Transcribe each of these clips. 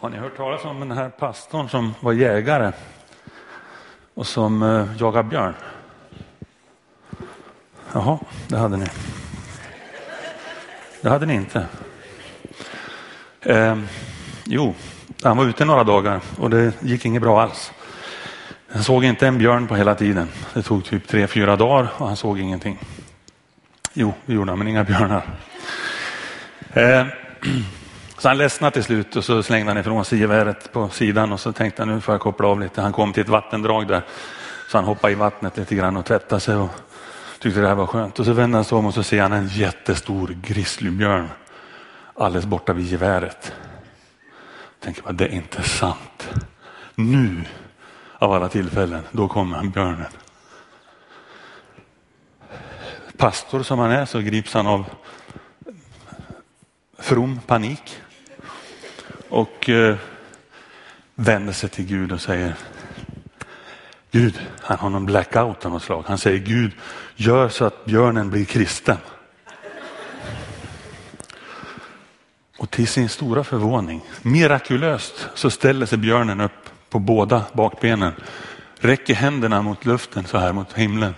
Har ni hört talas om den här pastorn som var jägare och som eh, jagade björn? Jaha, det hade ni. Det hade ni inte. Eh, jo, han var ute några dagar och det gick inget bra alls. Han såg inte en björn på hela tiden. Det tog typ tre, fyra dagar och han såg ingenting. Jo, det gjorde han, men inga björnar. Eh, så han ledsnade till slut och så slängde han ifrån sig geväret på sidan och så tänkte han nu får jag koppla av lite. Han kom till ett vattendrag där så han hoppade i vattnet lite grann och tvättade sig och tyckte det här var skönt. Och så vände han sig om och så ser han en jättestor grizzlybjörn alldeles borta vid geväret. Jag tänker bara, det är inte sant. Nu av alla tillfällen, då kommer han björnen. Pastor som han är så grips han av from panik och eh, vänder sig till Gud och säger Gud, han har någon blackout av något slag. Han säger Gud, gör så att björnen blir kristen. Och till sin stora förvåning, mirakulöst, så ställer sig björnen upp på båda bakbenen, räcker händerna mot luften så här mot himlen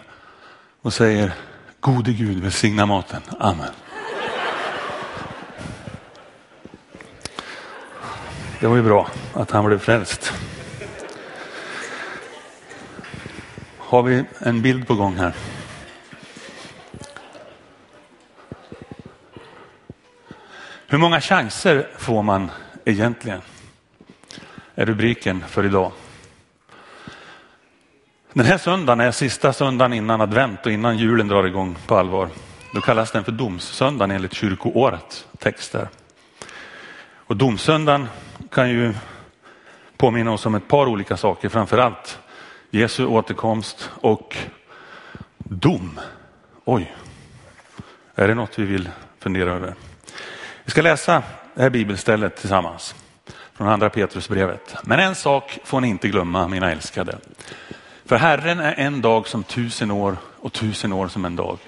och säger Gode Gud välsigna maten. Amen. Det var ju bra att han blev frälst. Har vi en bild på gång här? Hur många chanser får man egentligen? Är rubriken för idag. Den här söndagen är sista söndagen innan advent och innan julen drar igång på allvar. Då kallas den för domssöndagen enligt kyrkoårets texter. Och domsöndagen kan ju påminna oss om ett par olika saker, framför allt Jesu återkomst och dom. Oj, är det något vi vill fundera över? Vi ska läsa det här bibelstället tillsammans från andra Petrusbrevet. Men en sak får ni inte glömma, mina älskade. För Herren är en dag som tusen år och tusen år som en dag.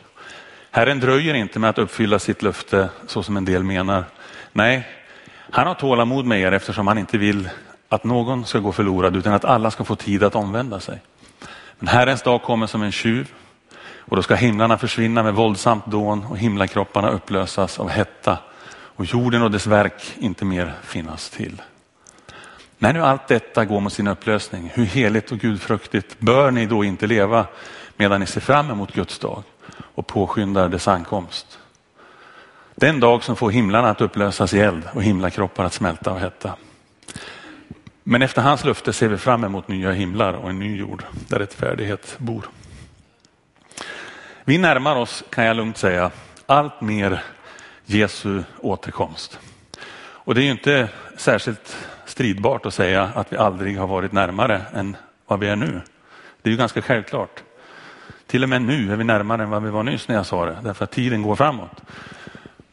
Herren dröjer inte med att uppfylla sitt löfte så som en del menar. Nej, han har tålamod med er eftersom han inte vill att någon ska gå förlorad utan att alla ska få tid att omvända sig. Men Herrens dag kommer som en tjuv och då ska himlarna försvinna med våldsamt dån och himlakropparna upplösas av hetta och jorden och dess verk inte mer finnas till. När nu allt detta går mot sin upplösning, hur heligt och gudfruktigt bör ni då inte leva medan ni ser fram emot Guds dag och påskyndar dess ankomst? Den dag som får himlarna att upplösas i eld och himlakroppar att smälta och hetta. Men efter hans löfte ser vi fram emot nya himlar och en ny jord där rättfärdighet bor. Vi närmar oss, kan jag lugnt säga, allt mer Jesu återkomst. Och det är ju inte särskilt stridbart att säga att vi aldrig har varit närmare än vad vi är nu. Det är ju ganska självklart. Till och med nu är vi närmare än vad vi var nyss när jag sa det, därför att tiden går framåt.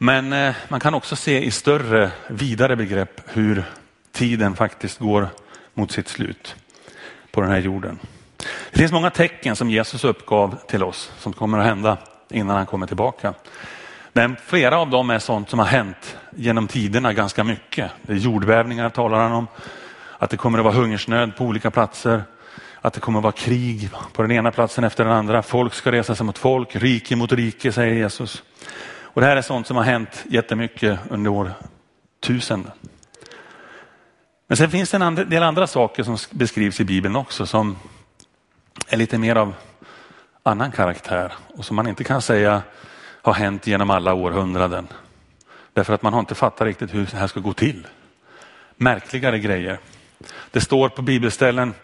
Men eh, man kan också se i större, vidare begrepp hur tiden faktiskt går mot sitt slut på den här jorden. Det finns många tecken som Jesus uppgav till oss som kommer att hända innan han kommer tillbaka. Men flera av dem är sånt som har hänt genom tiderna ganska mycket. Det är jordbävningar talar han om, att det kommer att vara hungersnöd på olika platser, att det kommer att vara krig på den ena platsen efter den andra. Folk ska resa sig mot folk, rike mot rike säger Jesus. Och det här är sånt som har hänt jättemycket under årtusenden. Men sen finns det en del andra saker som beskrivs i Bibeln också som är lite mer av annan karaktär och som man inte kan säga har hänt genom alla århundraden. Därför att man har inte fattat riktigt hur det här ska gå till. Märkligare grejer. Det står på bibelställen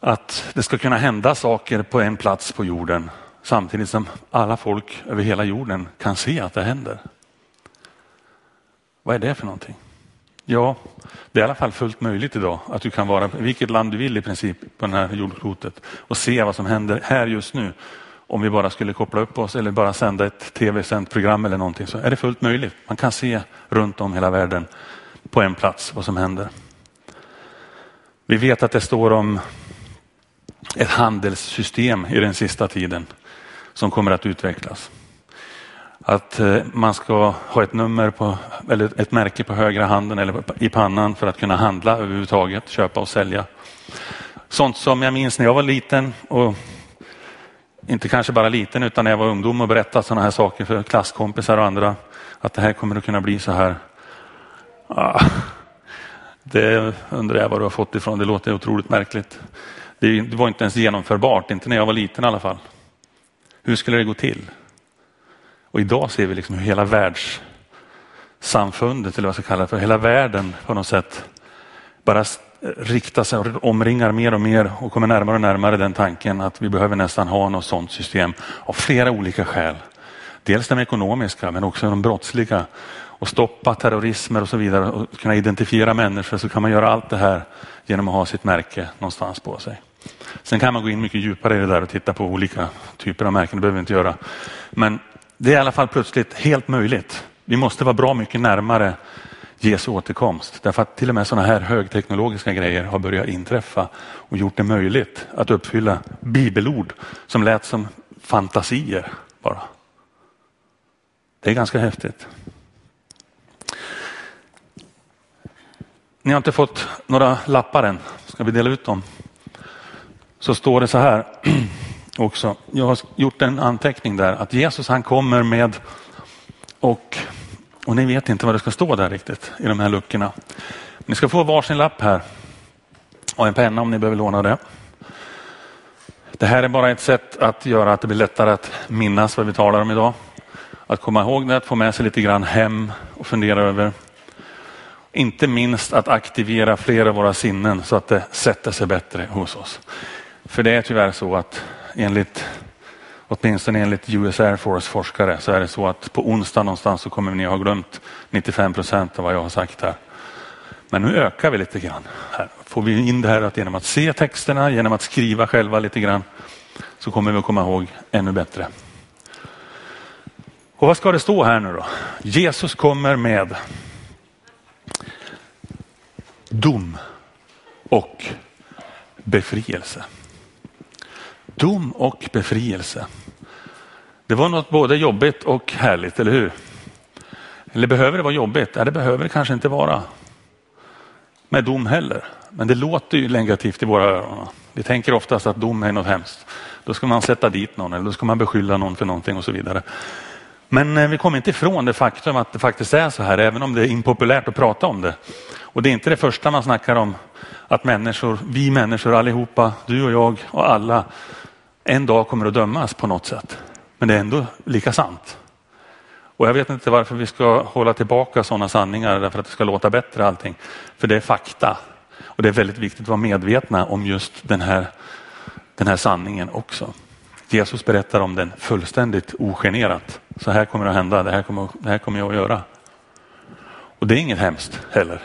att det ska kunna hända saker på en plats på jorden samtidigt som alla folk över hela jorden kan se att det händer. Vad är det för någonting? Ja, det är i alla fall fullt möjligt idag att du kan vara i vilket land du vill i princip på det här jordklotet och se vad som händer här just nu. Om vi bara skulle koppla upp oss eller bara sända ett tv-sänt program eller någonting så är det fullt möjligt. Man kan se runt om hela världen på en plats vad som händer. Vi vet att det står om ett handelssystem i den sista tiden som kommer att utvecklas. Att eh, man ska ha ett nummer på, eller ett märke på högra handen eller i pannan för att kunna handla överhuvudtaget, köpa och sälja. Sånt som jag minns när jag var liten och inte kanske bara liten utan när jag var ungdom och berättade sådana här saker för klasskompisar och andra. Att det här kommer att kunna bli så här. Ah, det undrar jag var du har fått ifrån. Det låter otroligt märkligt. Det var inte ens genomförbart, inte när jag var liten i alla fall. Hur skulle det gå till? Och idag ser vi liksom hur hela världssamfundet, eller vad jag ska kalla det för, hela världen på något sätt bara riktar sig och omringar mer och mer och kommer närmare och närmare den tanken att vi behöver nästan ha något sådant system av flera olika skäl. Dels de ekonomiska men också de brottsliga och stoppa terrorismer och så vidare och kunna identifiera människor så kan man göra allt det här genom att ha sitt märke någonstans på sig. Sen kan man gå in mycket djupare i det där och titta på olika typer av märken, det behöver vi inte göra. Men det är i alla fall plötsligt helt möjligt. Vi måste vara bra mycket närmare Jesu återkomst. Därför att till och med sådana här högteknologiska grejer har börjat inträffa och gjort det möjligt att uppfylla bibelord som lät som fantasier bara. Det är ganska häftigt. Ni har inte fått några lappar än. Ska vi dela ut dem? Så står det så här också. Jag har gjort en anteckning där att Jesus han kommer med och, och ni vet inte vad det ska stå där riktigt i de här luckorna. Ni ska få varsin lapp här och en penna om ni behöver låna det. Det här är bara ett sätt att göra att det blir lättare att minnas vad vi talar om idag. Att komma ihåg det, att få med sig lite grann hem och fundera över. Inte minst att aktivera flera av våra sinnen så att det sätter sig bättre hos oss. För det är tyvärr så att enligt åtminstone enligt US Air Force forskare så är det så att på onsdag någonstans så kommer ni ha glömt 95 procent av vad jag har sagt här. Men nu ökar vi lite grann. Här får vi in det här att genom att se texterna, genom att skriva själva lite grann så kommer vi att komma ihåg ännu bättre. Och vad ska det stå här nu då? Jesus kommer med dom och befrielse. Dom och befrielse. Det var något både jobbigt och härligt, eller hur? Eller behöver det vara jobbigt? Ja, det behöver det kanske inte vara. Med dom heller. Men det låter ju negativt i våra öron. Vi tänker oftast att dom är något hemskt. Då ska man sätta dit någon eller då ska man beskylla någon för någonting och så vidare. Men eh, vi kommer inte ifrån det faktum att det faktiskt är så här, även om det är impopulärt att prata om det. Och det är inte det första man snackar om, att människor, vi människor allihopa, du och jag och alla, en dag kommer att dömas på något sätt. Men det är ändå lika sant. Och jag vet inte varför vi ska hålla tillbaka sådana sanningar därför att det ska låta bättre allting. För det är fakta. Och det är väldigt viktigt att vara medvetna om just den här, den här sanningen också. Jesus berättar om den fullständigt ogenerat. Så här kommer det att hända, det här kommer, det här kommer jag att göra. Och det är inget hemskt heller.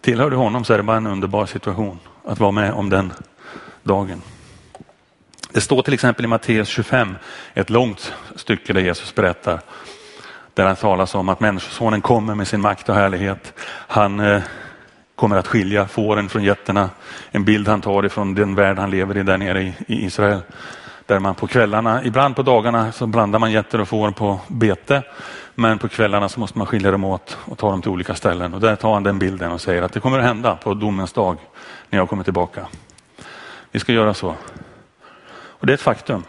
Tillhör du honom så är det bara en underbar situation att vara med om den dagen. Det står till exempel i Matteus 25, ett långt stycke där Jesus berättar, där han talar om att Människosonen kommer med sin makt och härlighet. Han eh, kommer att skilja fåren från getterna. En bild han tar ifrån den värld han lever i där nere i Israel. Där man på kvällarna, ibland på dagarna så blandar man getter och får på bete. Men på kvällarna så måste man skilja dem åt och ta dem till olika ställen. Och där tar han den bilden och säger att det kommer att hända på domens dag när jag kommer tillbaka. Vi ska göra så. Och det är ett faktum.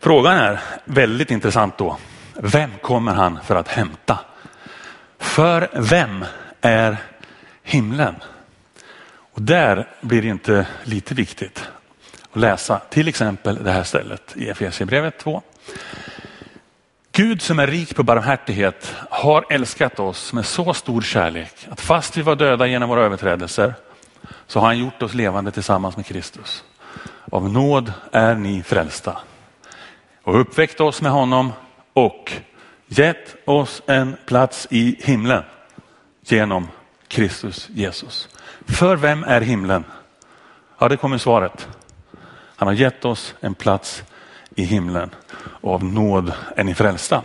Frågan är väldigt intressant då. Vem kommer han för att hämta? För vem är himlen? Och där blir det inte lite viktigt att läsa till exempel det här stället i Efesierbrevet 2. Gud som är rik på barmhärtighet har älskat oss med så stor kärlek att fast vi var döda genom våra överträdelser så har han gjort oss levande tillsammans med Kristus. Av nåd är ni frälsta och uppväckt oss med honom och gett oss en plats i himlen genom Kristus Jesus. För vem är himlen? Ja, det kommer svaret. Han har gett oss en plats i himlen och av nåd är ni frälsta.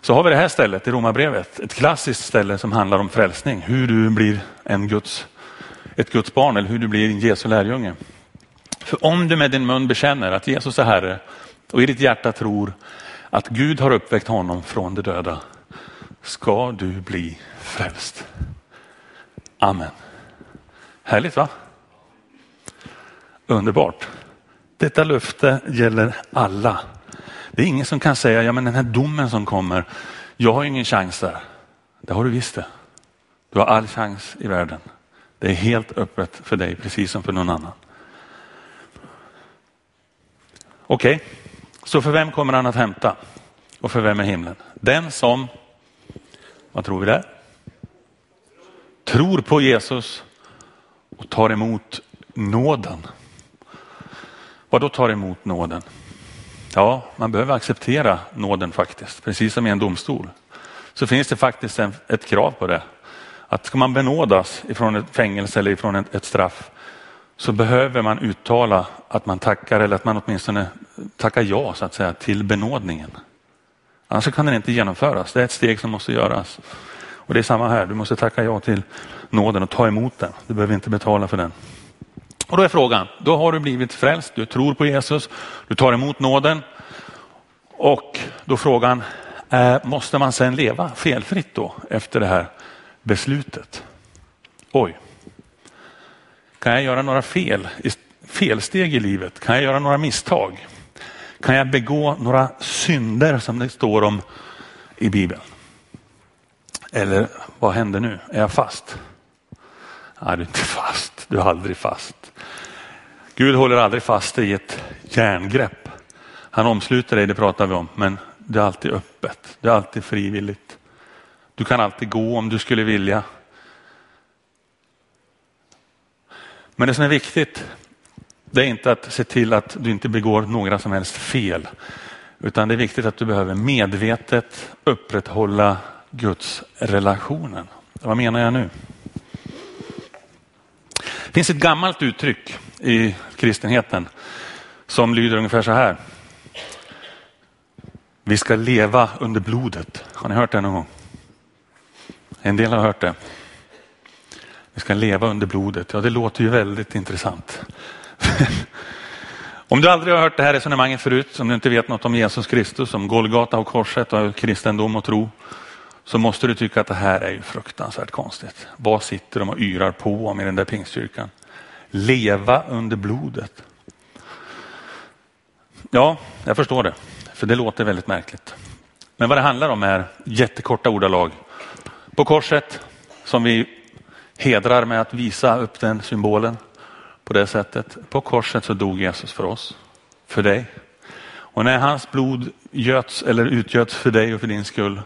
Så har vi det här stället i Romarbrevet, ett klassiskt ställe som handlar om frälsning, hur du blir en Guds, ett Guds barn eller hur du blir en Jesu lärjunge. För om du med din mun bekänner att Jesus är Herre och i ditt hjärta tror att Gud har uppväckt honom från de döda ska du bli frälst. Amen. Härligt va? Underbart. Detta löfte gäller alla. Det är ingen som kan säga, ja men den här domen som kommer, jag har ingen chans där. Det har du visst det. Du har all chans i världen. Det är helt öppet för dig, precis som för någon annan. Okej, okay. så för vem kommer han att hämta? Och för vem är himlen? Den som, vad tror vi där? Tror på Jesus och tar emot nåden. Vad då tar emot nåden? Ja, man behöver acceptera nåden faktiskt, precis som i en domstol. Så finns det faktiskt en, ett krav på det. Att ska man benådas ifrån ett fängelse eller ifrån ett, ett straff så behöver man uttala att man tackar eller att man åtminstone tackar ja så att säga till benådningen. Annars kan den inte genomföras. Det är ett steg som måste göras. Och det är samma här, du måste tacka ja till nåden och ta emot den. Du behöver inte betala för den. Och då är frågan, då har du blivit frälst, du tror på Jesus, du tar emot nåden. Och då frågan, eh, måste man sedan leva felfritt då efter det här beslutet? Oj, kan jag göra några fel, felsteg i livet? Kan jag göra några misstag? Kan jag begå några synder som det står om i Bibeln? Eller vad händer nu? Är jag fast? Nej, du är inte fast. Du är aldrig fast. Gud håller aldrig fast dig i ett järngrepp. Han omsluter dig, det pratar vi om, men det är alltid öppet. Det är alltid frivilligt. Du kan alltid gå om du skulle vilja. Men det som är viktigt, det är inte att se till att du inte begår några som helst fel. Utan det är viktigt att du behöver medvetet upprätthålla Guds relationen. Vad menar jag nu? Det finns ett gammalt uttryck i kristenheten som lyder ungefär så här. Vi ska leva under blodet. Har ni hört det någon gång? En del har hört det. Ska leva under blodet. Ja, det låter ju väldigt intressant. om du aldrig har hört det här resonemanget förut, om du inte vet något om Jesus Kristus, om Golgata och korset och kristendom och tro, så måste du tycka att det här är ju fruktansvärt konstigt. Vad sitter de och yrar på om i den där pingstkyrkan? Leva under blodet. Ja, jag förstår det, för det låter väldigt märkligt. Men vad det handlar om är jättekorta ordalag. På korset, som vi hedrar med att visa upp den symbolen på det sättet. På korset så dog Jesus för oss, för dig. Och när hans blod göts eller utgöts för dig och för din skull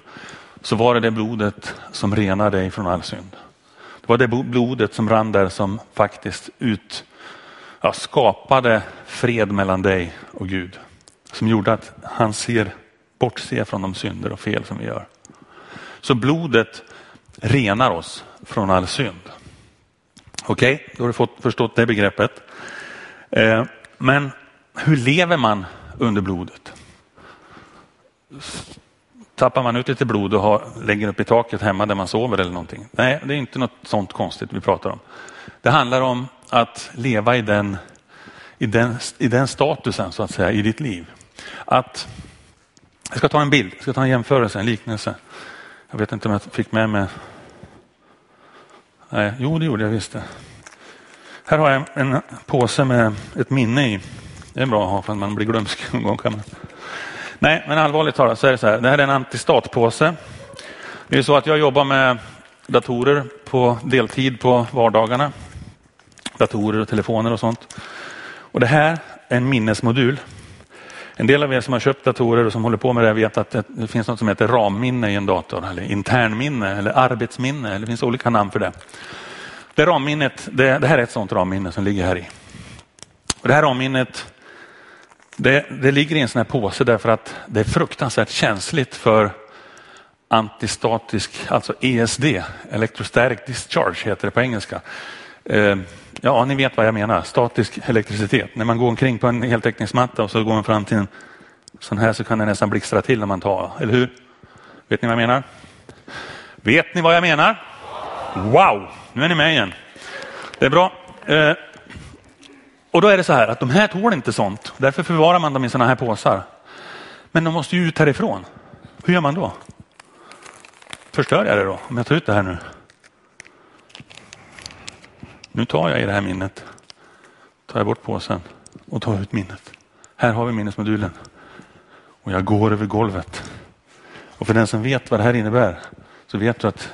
så var det det blodet som renar dig från all synd. Det var det blodet som rann där som faktiskt ut, ja, skapade fred mellan dig och Gud. Som gjorde att han ser, bortser från de synder och fel som vi gör. Så blodet renar oss från all synd. Okej, okay, då har du fått förstått det begreppet. Eh, men hur lever man under blodet? Tappar man ut lite blod och har, lägger upp i taket hemma där man sover eller någonting? Nej, det är inte något sånt konstigt vi pratar om. Det handlar om att leva i den, i den, i den statusen så att säga i ditt liv. Att, jag ska ta en bild, jag ska ta en jämförelse, en liknelse. Jag vet inte om jag fick med mig Nej, jo, det gjorde jag visst. Här har jag en påse med ett minne i. Det är bra att ha för att man blir glömsk någon gång. Kan man. Nej, men allvarligt talat så är det så här. Det här är en antistatpåse. Det är så att jag jobbar med datorer på deltid på vardagarna. Datorer och telefoner och sånt. Och det här är en minnesmodul. En del av er som har köpt datorer och som håller på med det vet att det finns något som heter ramminne i en dator, eller internminne eller arbetsminne. Det finns olika namn för det. Det ramminnet, det, det här är ett sådant ramminne som ligger här i. Och det här ramminnet det, det ligger i en sån här påse därför att det är fruktansvärt känsligt för antistatisk, alltså ESD, Electrostatic Discharge heter det på engelska. Eh, ja, ni vet vad jag menar, statisk elektricitet. När man går omkring på en heltäckningsmatta och så går man fram till en sån här så kan det nästan blixtra till när man tar, eller hur? Vet ni vad jag menar? Vet ni vad jag menar? Wow, nu är ni med igen. Det är bra. Eh, och då är det så här att de här tål inte sånt. Därför förvarar man dem i såna här påsar. Men de måste ju ut härifrån. Hur gör man då? Förstör jag det då? Om jag tar ut det här nu? Nu tar jag i det här minnet. Tar jag bort påsen och tar ut minnet. Här har vi minnesmodulen. Och jag går över golvet. Och för den som vet vad det här innebär så vet du att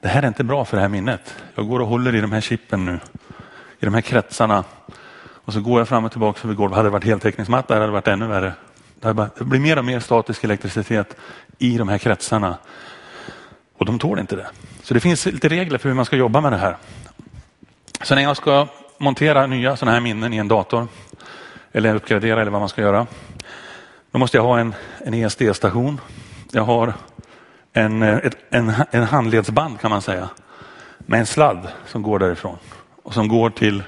det här är inte bra för det här minnet. Jag går och håller i de här chippen nu. I de här kretsarna. Och så går jag fram och tillbaka över golvet. Hade det varit heltäckningsmatta hade det varit ännu värre. Det blir mer och mer statisk elektricitet i de här kretsarna. Och de tål inte det. Så det finns lite regler för hur man ska jobba med det här. Så när jag ska montera nya sådana här minnen i en dator eller uppgradera eller vad man ska göra. Då måste jag ha en, en ESD-station. Jag har en, eh, ett, en, en handledsband kan man säga med en sladd som går därifrån och som går till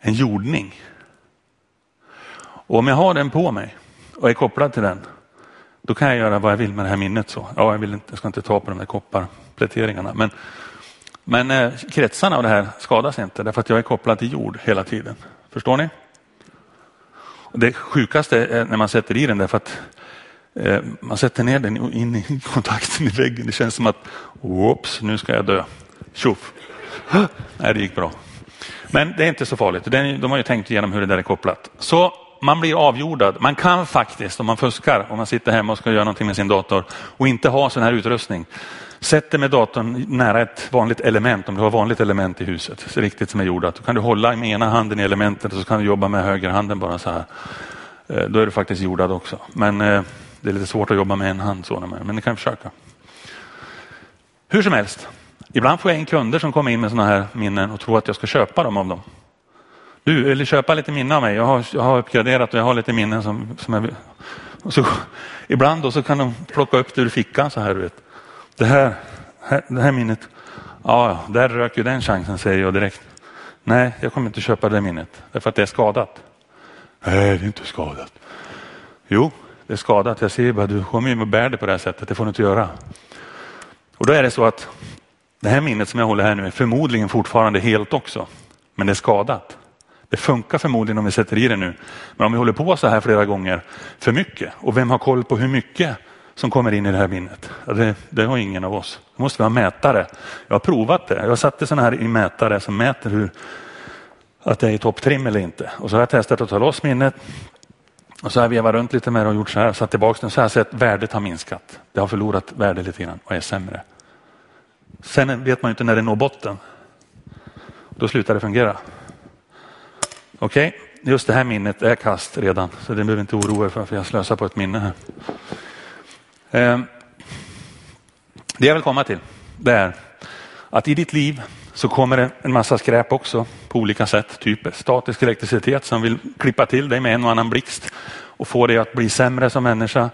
en jordning. Och om jag har den på mig och är kopplad till den, då kan jag göra vad jag vill med det här minnet. Så. Ja, jag, vill inte, jag ska inte ta på de där kopparpläteringarna. Men, men eh, kretsarna av det här skadas inte därför att jag är kopplad till jord hela tiden. Förstår ni? Det sjukaste är när man sätter i den därför att eh, man sätter ner den in i kontakten i väggen. Det känns som att, whoops, nu ska jag dö. Tjoff! Nej, det gick bra. Men det är inte så farligt. De har ju tänkt igenom hur det där är kopplat. Så man blir avjordad. Man kan faktiskt, om man fuskar, om man sitter hemma och ska göra någonting med sin dator och inte ha sån här utrustning. Sätt dig med datorn nära ett vanligt element, om du har vanligt element i huset, så riktigt som är jordat. Då kan du hålla med ena handen i elementet och så kan du jobba med högerhanden bara så här. Eh, då är du faktiskt jordad också. Men eh, det är lite svårt att jobba med en hand så, men ni kan försöka. Hur som helst, ibland får jag in kunder som kommer in med sådana här minnen och tror att jag ska köpa dem av dem. Du, vill du köpa lite minnen av mig? Jag har, jag har uppgraderat och jag har lite minnen som, som jag så, Ibland då så kan de plocka upp det ur fickan så här. Vet. Det, här, det här minnet, ja, där rök ju den chansen säger jag direkt. Nej, jag kommer inte köpa det minnet därför att det är skadat. Nej, det är inte skadat. Jo, det är skadat. Jag ser bara, du kommer ju och bär det på det här sättet. Det får du inte göra. Och då är det så att det här minnet som jag håller här nu är förmodligen fortfarande helt också. Men det är skadat. Det funkar förmodligen om vi sätter i det nu. Men om vi håller på så här flera gånger för mycket och vem har koll på hur mycket som kommer in i det här minnet? Det, det har ingen av oss. Då måste vi ha mätare. Jag har provat det. Jag satte sådana här i mätare som mäter hur att det är i topptrim eller inte. Och så har jag testat att ta loss minnet och så har jag vevat runt lite med det och gjort så här, satt tillbaka den så har jag sett värdet har minskat. Det har förlorat värde lite grann och är sämre. Sen vet man inte när det når botten. Då slutar det fungera. Okej, okay. just det här minnet är kast redan, så det behöver inte oroa er för, för jag slösar på ett minne här. Eh, det jag vill komma till, det är att i ditt liv så kommer det en massa skräp också på olika sätt. Typ statisk elektricitet som vill klippa till dig med en och annan blixt och få dig att bli sämre som människa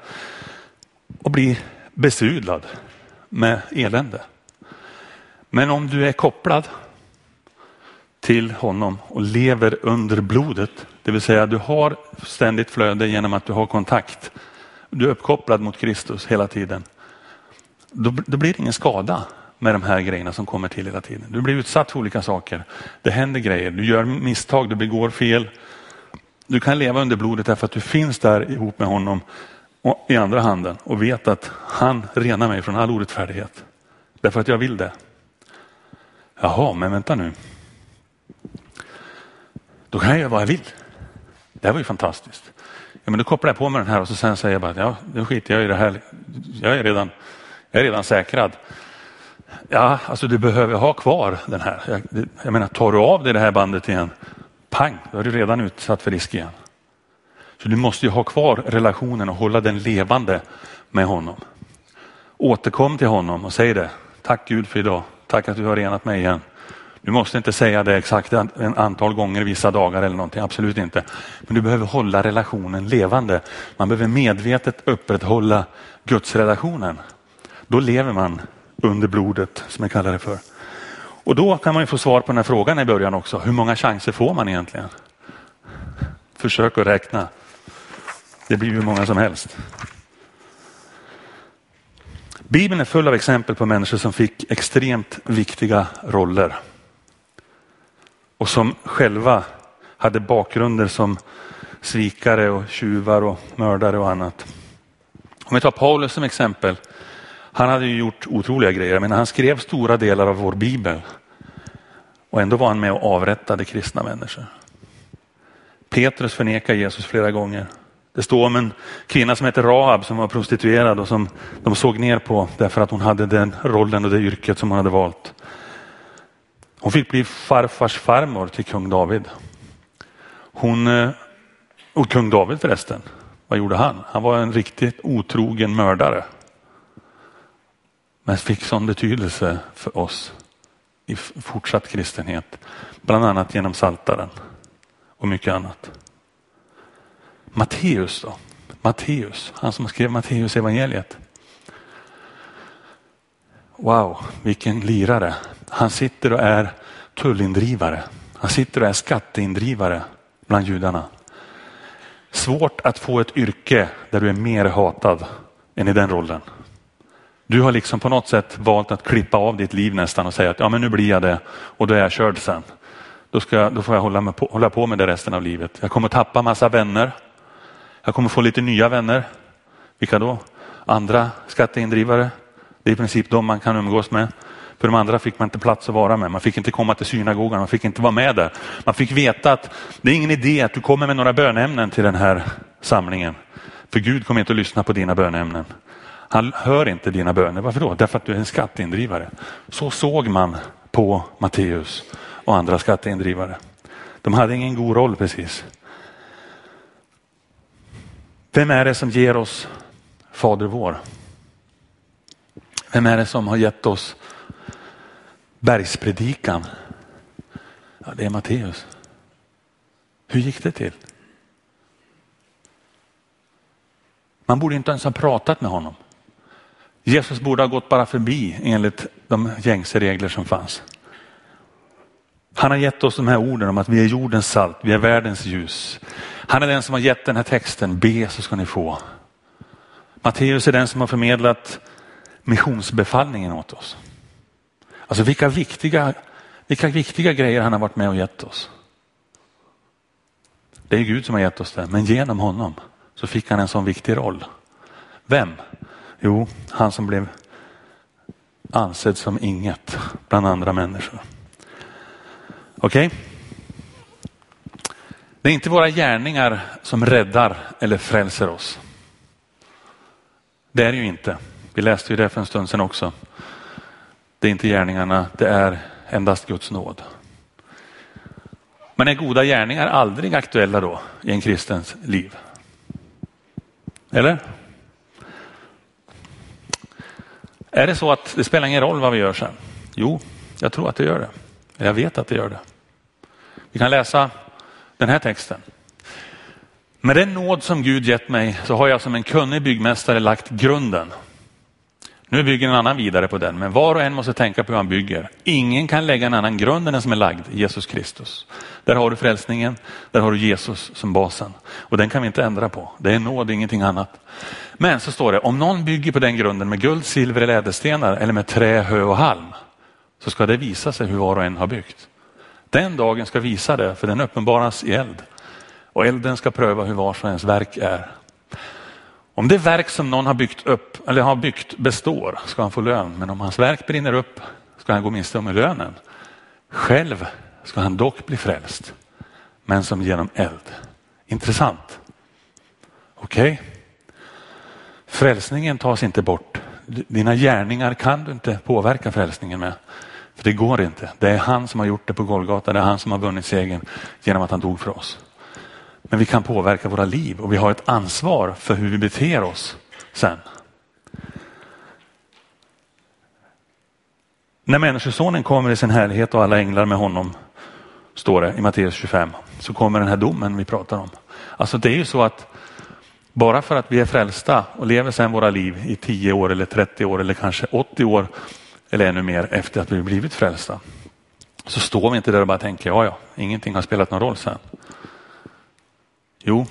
och bli besudlad med elände. Men om du är kopplad till honom och lever under blodet. Det vill säga du har ständigt flöde genom att du har kontakt. Du är uppkopplad mot Kristus hela tiden. Då, då blir det ingen skada med de här grejerna som kommer till hela tiden. Du blir utsatt för olika saker. Det händer grejer, du gör misstag, du begår fel. Du kan leva under blodet därför att du finns där ihop med honom i andra handen och vet att han renar mig från all orättfärdighet. Därför att jag vill det. Jaha, men vänta nu. Då kan jag göra vad jag vill. Det här var ju fantastiskt. Ja, men då kopplar jag på mig den här och så sen säger jag bara, ja, nu skiter jag i det här. Jag är redan, jag är redan säkrad. Ja, alltså du behöver ha kvar den här. Jag, jag menar, tar du av dig det här bandet igen, pang, då är du redan utsatt för risk igen. Så du måste ju ha kvar relationen och hålla den levande med honom. Återkom till honom och säg det. Tack Gud för idag. Tack att du har renat mig igen. Du måste inte säga det exakt en antal gånger vissa dagar eller någonting, absolut inte. Men du behöver hålla relationen levande. Man behöver medvetet upprätthålla gudsrelationen. Då lever man under blodet som jag kallar det för. Och då kan man ju få svar på den här frågan i början också. Hur många chanser får man egentligen? Försök att räkna. Det blir hur många som helst. Bibeln är full av exempel på människor som fick extremt viktiga roller och som själva hade bakgrunder som svikare och tjuvar och mördare och annat. Om vi tar Paulus som exempel. Han hade ju gjort otroliga grejer, men han skrev stora delar av vår bibel. Och ändå var han med och avrättade kristna människor. Petrus förnekar Jesus flera gånger. Det står om en kvinna som heter Rahab som var prostituerad och som de såg ner på därför att hon hade den rollen och det yrket som hon hade valt. Hon fick bli farfars farmor till kung David. Hon, eh, och kung David förresten, vad gjorde han? Han var en riktigt otrogen mördare. Men fick sån betydelse för oss i fortsatt kristenhet. Bland annat genom saltaren och mycket annat. Matteus då? Matteus, han som skrev Matteus evangeliet. Wow, vilken lirare. Han sitter och är tullindrivare. Han sitter och är skatteindrivare bland judarna. Svårt att få ett yrke där du är mer hatad än i den rollen. Du har liksom på något sätt valt att klippa av ditt liv nästan och säga att ja, men nu blir jag det och då är jag körd sen. Då, ska, då får jag hålla, på, hålla på med det resten av livet. Jag kommer tappa massa vänner. Jag kommer få lite nya vänner. Vilka då? Andra skatteindrivare. Det är i princip de man kan umgås med. För de andra fick man inte plats att vara med. Man fick inte komma till synagogan, man fick inte vara med där. Man fick veta att det är ingen idé att du kommer med några bönämnen till den här samlingen. För Gud kommer inte att lyssna på dina bönämnen. Han hör inte dina böner. Varför då? Därför att du är en skatteindrivare. Så såg man på Matteus och andra skatteindrivare. De hade ingen god roll precis. Vem är det som ger oss Fader vår? Vem är det som har gett oss bergspredikan? Ja, det är Matteus. Hur gick det till? Man borde inte ens ha pratat med honom. Jesus borde ha gått bara förbi enligt de gängse regler som fanns. Han har gett oss de här orden om att vi är jordens salt, vi är världens ljus. Han är den som har gett den här texten, be så ska ni få. Matteus är den som har förmedlat missionsbefallningen åt oss. Alltså vilka viktiga, vilka viktiga grejer han har varit med och gett oss. Det är Gud som har gett oss det, men genom honom så fick han en sån viktig roll. Vem? Jo, han som blev ansedd som inget bland andra människor. Okej? Okay? Det är inte våra gärningar som räddar eller frälser oss. Det är det ju inte. Vi läste ju det för en stund sedan också. Det är inte gärningarna, det är endast Guds nåd. Men är goda gärningar aldrig aktuella då i en kristens liv? Eller? Är det så att det spelar ingen roll vad vi gör sen? Jo, jag tror att det gör det. Jag vet att det gör det. Vi kan läsa den här texten. Med den nåd som Gud gett mig så har jag som en kunnig byggmästare lagt grunden. Nu bygger en annan vidare på den, men var och en måste tänka på hur han bygger. Ingen kan lägga en annan grund än den som är lagd, Jesus Kristus. Där har du frälsningen, där har du Jesus som basen. Och den kan vi inte ändra på. Det är nåd, ingenting annat. Men så står det, om någon bygger på den grunden med guld, silver eller ädelstenar eller med trä, hö och halm, så ska det visa sig hur var och en har byggt. Den dagen ska visa det, för den uppenbaras i eld. Och elden ska pröva hur vars och ens verk är. Om det verk som någon har byggt upp eller har byggt består ska han få lön. Men om hans verk brinner upp ska han gå miste om lönen. Själv ska han dock bli frälst, men som genom eld. Intressant. Okej? Okay. Frälsningen tas inte bort. Dina gärningar kan du inte påverka frälsningen med. För det går inte. Det är han som har gjort det på Golgata. Det är han som har vunnit segern genom att han dog för oss. Men vi kan påverka våra liv och vi har ett ansvar för hur vi beter oss sen. När Människosonen kommer i sin härlighet och alla änglar med honom, står det i Matteus 25, så kommer den här domen vi pratar om. Alltså det är ju så att bara för att vi är frälsta och lever sedan våra liv i 10 år eller 30 år eller kanske 80 år eller ännu mer efter att vi blivit frälsta. Så står vi inte där och bara tänker, ja ja, ingenting har spelat någon roll sen. Jo,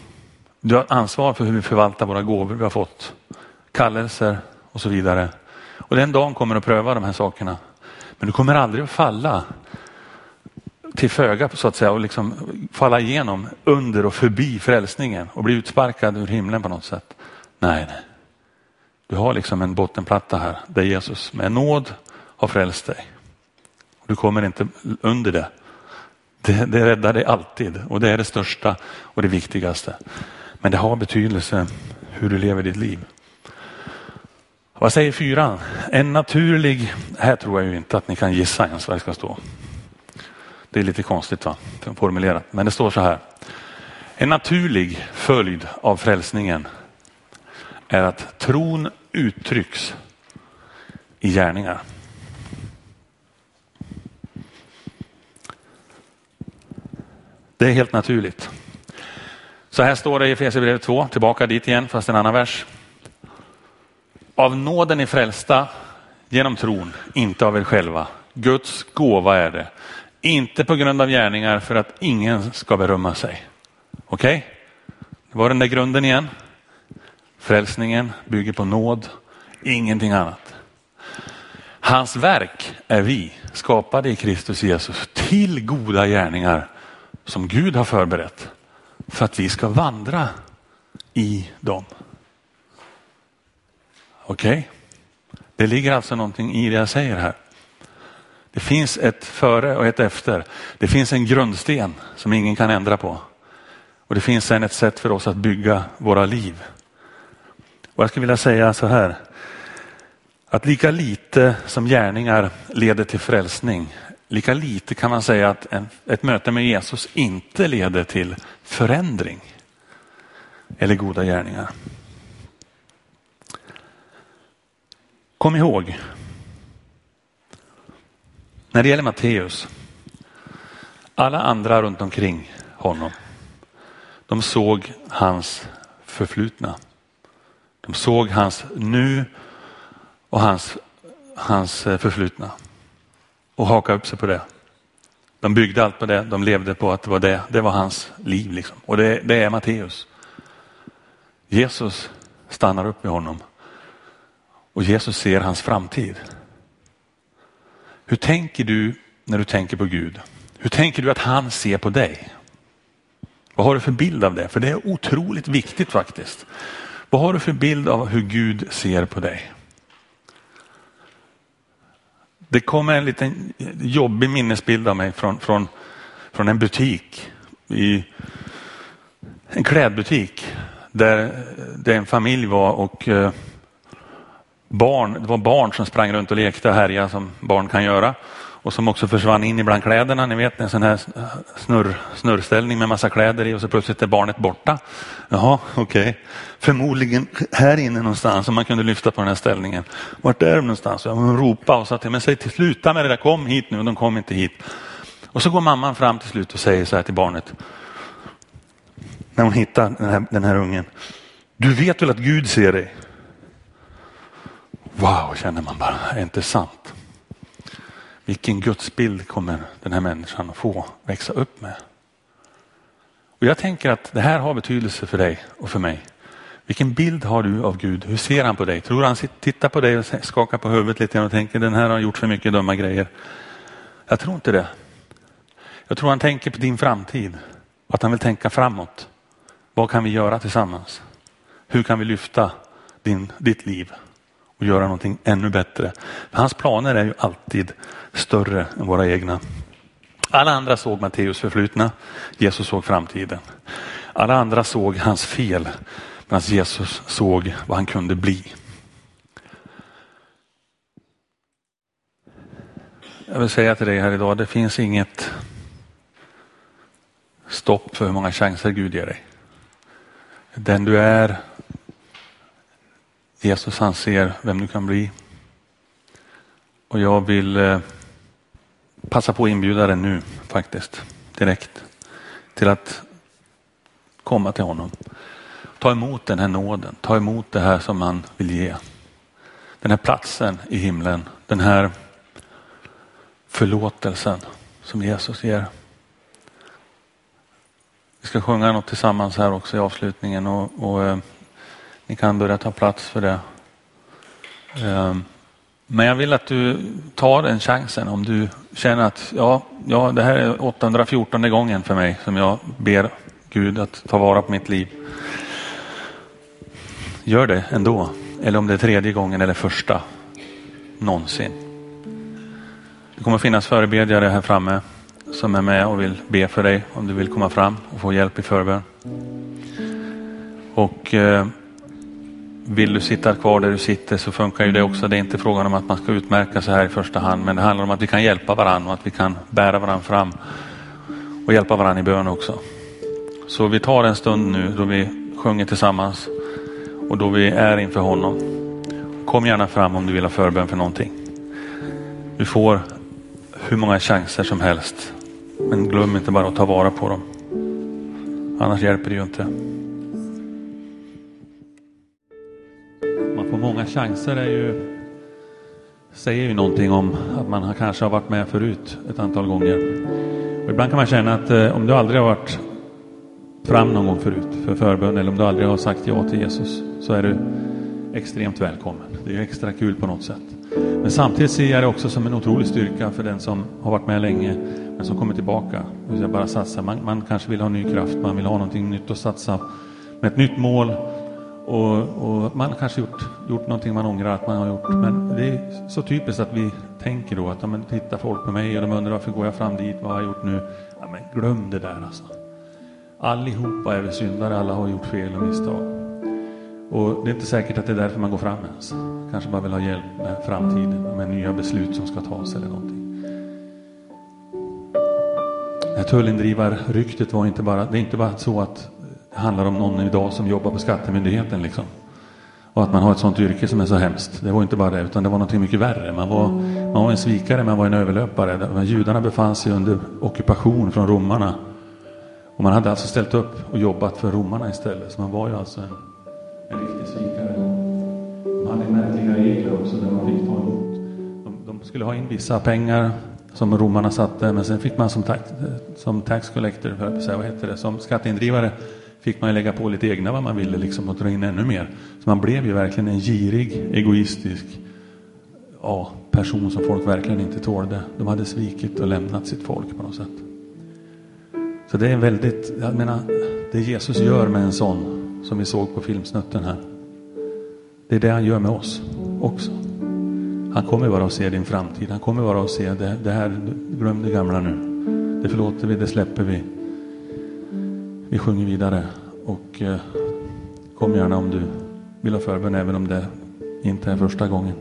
du har ansvar för hur vi förvaltar våra gåvor vi har fått, kallelser och så vidare. Och den dagen kommer du att pröva de här sakerna. Men du kommer aldrig att falla till föga så att säga och liksom falla igenom under och förbi frälsningen och bli utsparkad ur himlen på något sätt. Nej, nej. Du har liksom en bottenplatta här där Jesus med nåd har frälst dig. Du kommer inte under det. Det, det räddar dig alltid och det är det största och det viktigaste. Men det har betydelse hur du lever ditt liv. Vad säger fyran? En naturlig, här tror jag ju inte att ni kan gissa ens vad det ska stå. Det är lite konstigt va? formulerat, men det står så här. En naturlig följd av frälsningen är att tron uttrycks i gärningar. Det är helt naturligt. Så här står det i Efesierbrevet 2, tillbaka dit igen fast en annan vers. Av nåden är frälsta genom tron, inte av er själva. Guds gåva är det. Inte på grund av gärningar för att ingen ska berömma sig. Okej? Okay? Det var den där grunden igen. Frälsningen bygger på nåd, ingenting annat. Hans verk är vi, skapade i Kristus Jesus, till goda gärningar som Gud har förberett för att vi ska vandra i dem. Okej? Okay? Det ligger alltså någonting i det jag säger här. Det finns ett före och ett efter. Det finns en grundsten som ingen kan ändra på. Och det finns sen ett sätt för oss att bygga våra liv. Och jag skulle vilja säga så här. Att lika lite som gärningar leder till frälsning, lika lite kan man säga att en, ett möte med Jesus inte leder till förändring eller goda gärningar. Kom ihåg, när det gäller Matteus, alla andra runt omkring honom, de såg hans förflutna. De såg hans nu och hans, hans eh, förflutna och hakade upp sig på det. De byggde allt på det, de levde på att det var det, det var hans liv. Liksom. Och det, det är Matteus. Jesus stannar upp i honom och Jesus ser hans framtid. Hur tänker du när du tänker på Gud? Hur tänker du att han ser på dig? Vad har du för bild av det? För det är otroligt viktigt faktiskt. Vad har du för bild av hur Gud ser på dig? Det kommer en liten jobbig minnesbild av mig från, från, från en butik, i en klädbutik där, det en familj var och eh, barn, det var barn som sprang runt och lekte och härjade som barn kan göra och som också försvann in ibland kläderna. Ni vet en sån här snurr, snurrställning med massa kläder i och så plötsligt är barnet borta. Jaha, okej. Okay. Förmodligen här inne någonstans om man kunde lyfta på den här ställningen. Vart är de någonstans? Och hon ropade och sa till mig, säg till sluta med det där, kom hit nu. Och de kom inte hit. Och så går mamman fram till slut och säger så här till barnet. När hon hittar den här, den här ungen. Du vet väl att Gud ser dig? Wow, känner man bara, är inte sant? Vilken gudsbild kommer den här människan att få växa upp med? Och Jag tänker att det här har betydelse för dig och för mig. Vilken bild har du av Gud? Hur ser han på dig? Tror han tittar på dig och skakar på huvudet lite och tänker den här har gjort för mycket dumma grejer? Jag tror inte det. Jag tror han tänker på din framtid och att han vill tänka framåt. Vad kan vi göra tillsammans? Hur kan vi lyfta din, ditt liv? Och göra någonting ännu bättre. Hans planer är ju alltid större än våra egna. Alla andra såg Matteus förflutna, Jesus såg framtiden. Alla andra såg hans fel, medan Jesus såg vad han kunde bli. Jag vill säga till dig här idag, det finns inget stopp för hur många chanser Gud ger dig. Den du är Jesus han ser vem du kan bli. Och jag vill eh, passa på att inbjuda dig nu faktiskt, direkt, till att komma till honom. Ta emot den här nåden, ta emot det här som han vill ge. Den här platsen i himlen, den här förlåtelsen som Jesus ger. Vi ska sjunga något tillsammans här också i avslutningen och, och eh, ni kan börja ta plats för det. Ehm, men jag vill att du tar den chansen om du känner att ja, ja, det här är 814 gången för mig som jag ber Gud att ta vara på mitt liv. Gör det ändå. Eller om det är tredje gången eller första någonsin. Det kommer finnas förebedjare här framme som är med och vill be för dig om du vill komma fram och få hjälp i förbön. Och eh, vill du sitta kvar där du sitter så funkar ju det också. Det är inte frågan om att man ska utmärka sig här i första hand, men det handlar om att vi kan hjälpa varandra och att vi kan bära varandra fram och hjälpa varandra i bön också. Så vi tar en stund nu då vi sjunger tillsammans och då vi är inför honom. Kom gärna fram om du vill ha förbön för någonting. Du får hur många chanser som helst. Men glöm inte bara att ta vara på dem. Annars hjälper det ju inte. Och många chanser är ju, säger ju någonting om att man kanske har varit med förut ett antal gånger. Och ibland kan man känna att eh, om du aldrig har varit fram någon gång förut för förbön eller om du aldrig har sagt ja till Jesus så är du extremt välkommen. Det är extra kul på något sätt. Men samtidigt ser jag det också som en otrolig styrka för den som har varit med länge men som kommer tillbaka. Jag bara satsa. Man, man, kanske vill ha ny kraft, man vill ha någonting nytt att satsa med ett nytt mål. Och, och man har kanske gjort, gjort någonting man ångrar att man har gjort. Men det är så typiskt att vi tänker då att ja, men tittar folk på mig och de undrar varför går jag fram dit, vad har jag gjort nu? Ja, men glöm det där alltså. Allihopa är vi syndare, alla har gjort fel och misstag. Och det är inte säkert att det är därför man går fram ens. Kanske bara vill ha hjälp med framtiden, med nya beslut som ska tas eller någonting. Det här tullindrivarryktet var inte bara, det är inte bara så att det handlar om någon idag som jobbar på skattemyndigheten liksom. Och att man har ett sånt yrke som är så hemskt. Det var inte bara det, utan det var något mycket värre. Man var, man var en svikare, man var en överlöpare. Judarna befann sig under ockupation från romarna. Och man hade alltså ställt upp och jobbat för romarna istället. Så man var ju alltså en, en riktig svikare. De hade märkliga regler också där man fick ta emot. De, de, skulle ha in vissa pengar som romarna satte, men sen fick man som tax, som tax collector, för att säga, vad heter det, som skatteindrivare fick man lägga på lite egna vad man ville liksom och dra in ännu mer. Så man blev ju verkligen en girig, egoistisk ja, person som folk verkligen inte tålde. De hade svikit och lämnat sitt folk på något sätt. Så det är väldigt, jag menar, det Jesus gör med en sån som vi såg på filmsnutten här. Det är det han gör med oss också. Han kommer bara att se din framtid. Han kommer bara att se det, det här, glöm det gamla nu. Det förlåter vi, det släpper vi. Vi sjunger vidare och eh, kom gärna om du vill ha förbön även om det inte är första gången.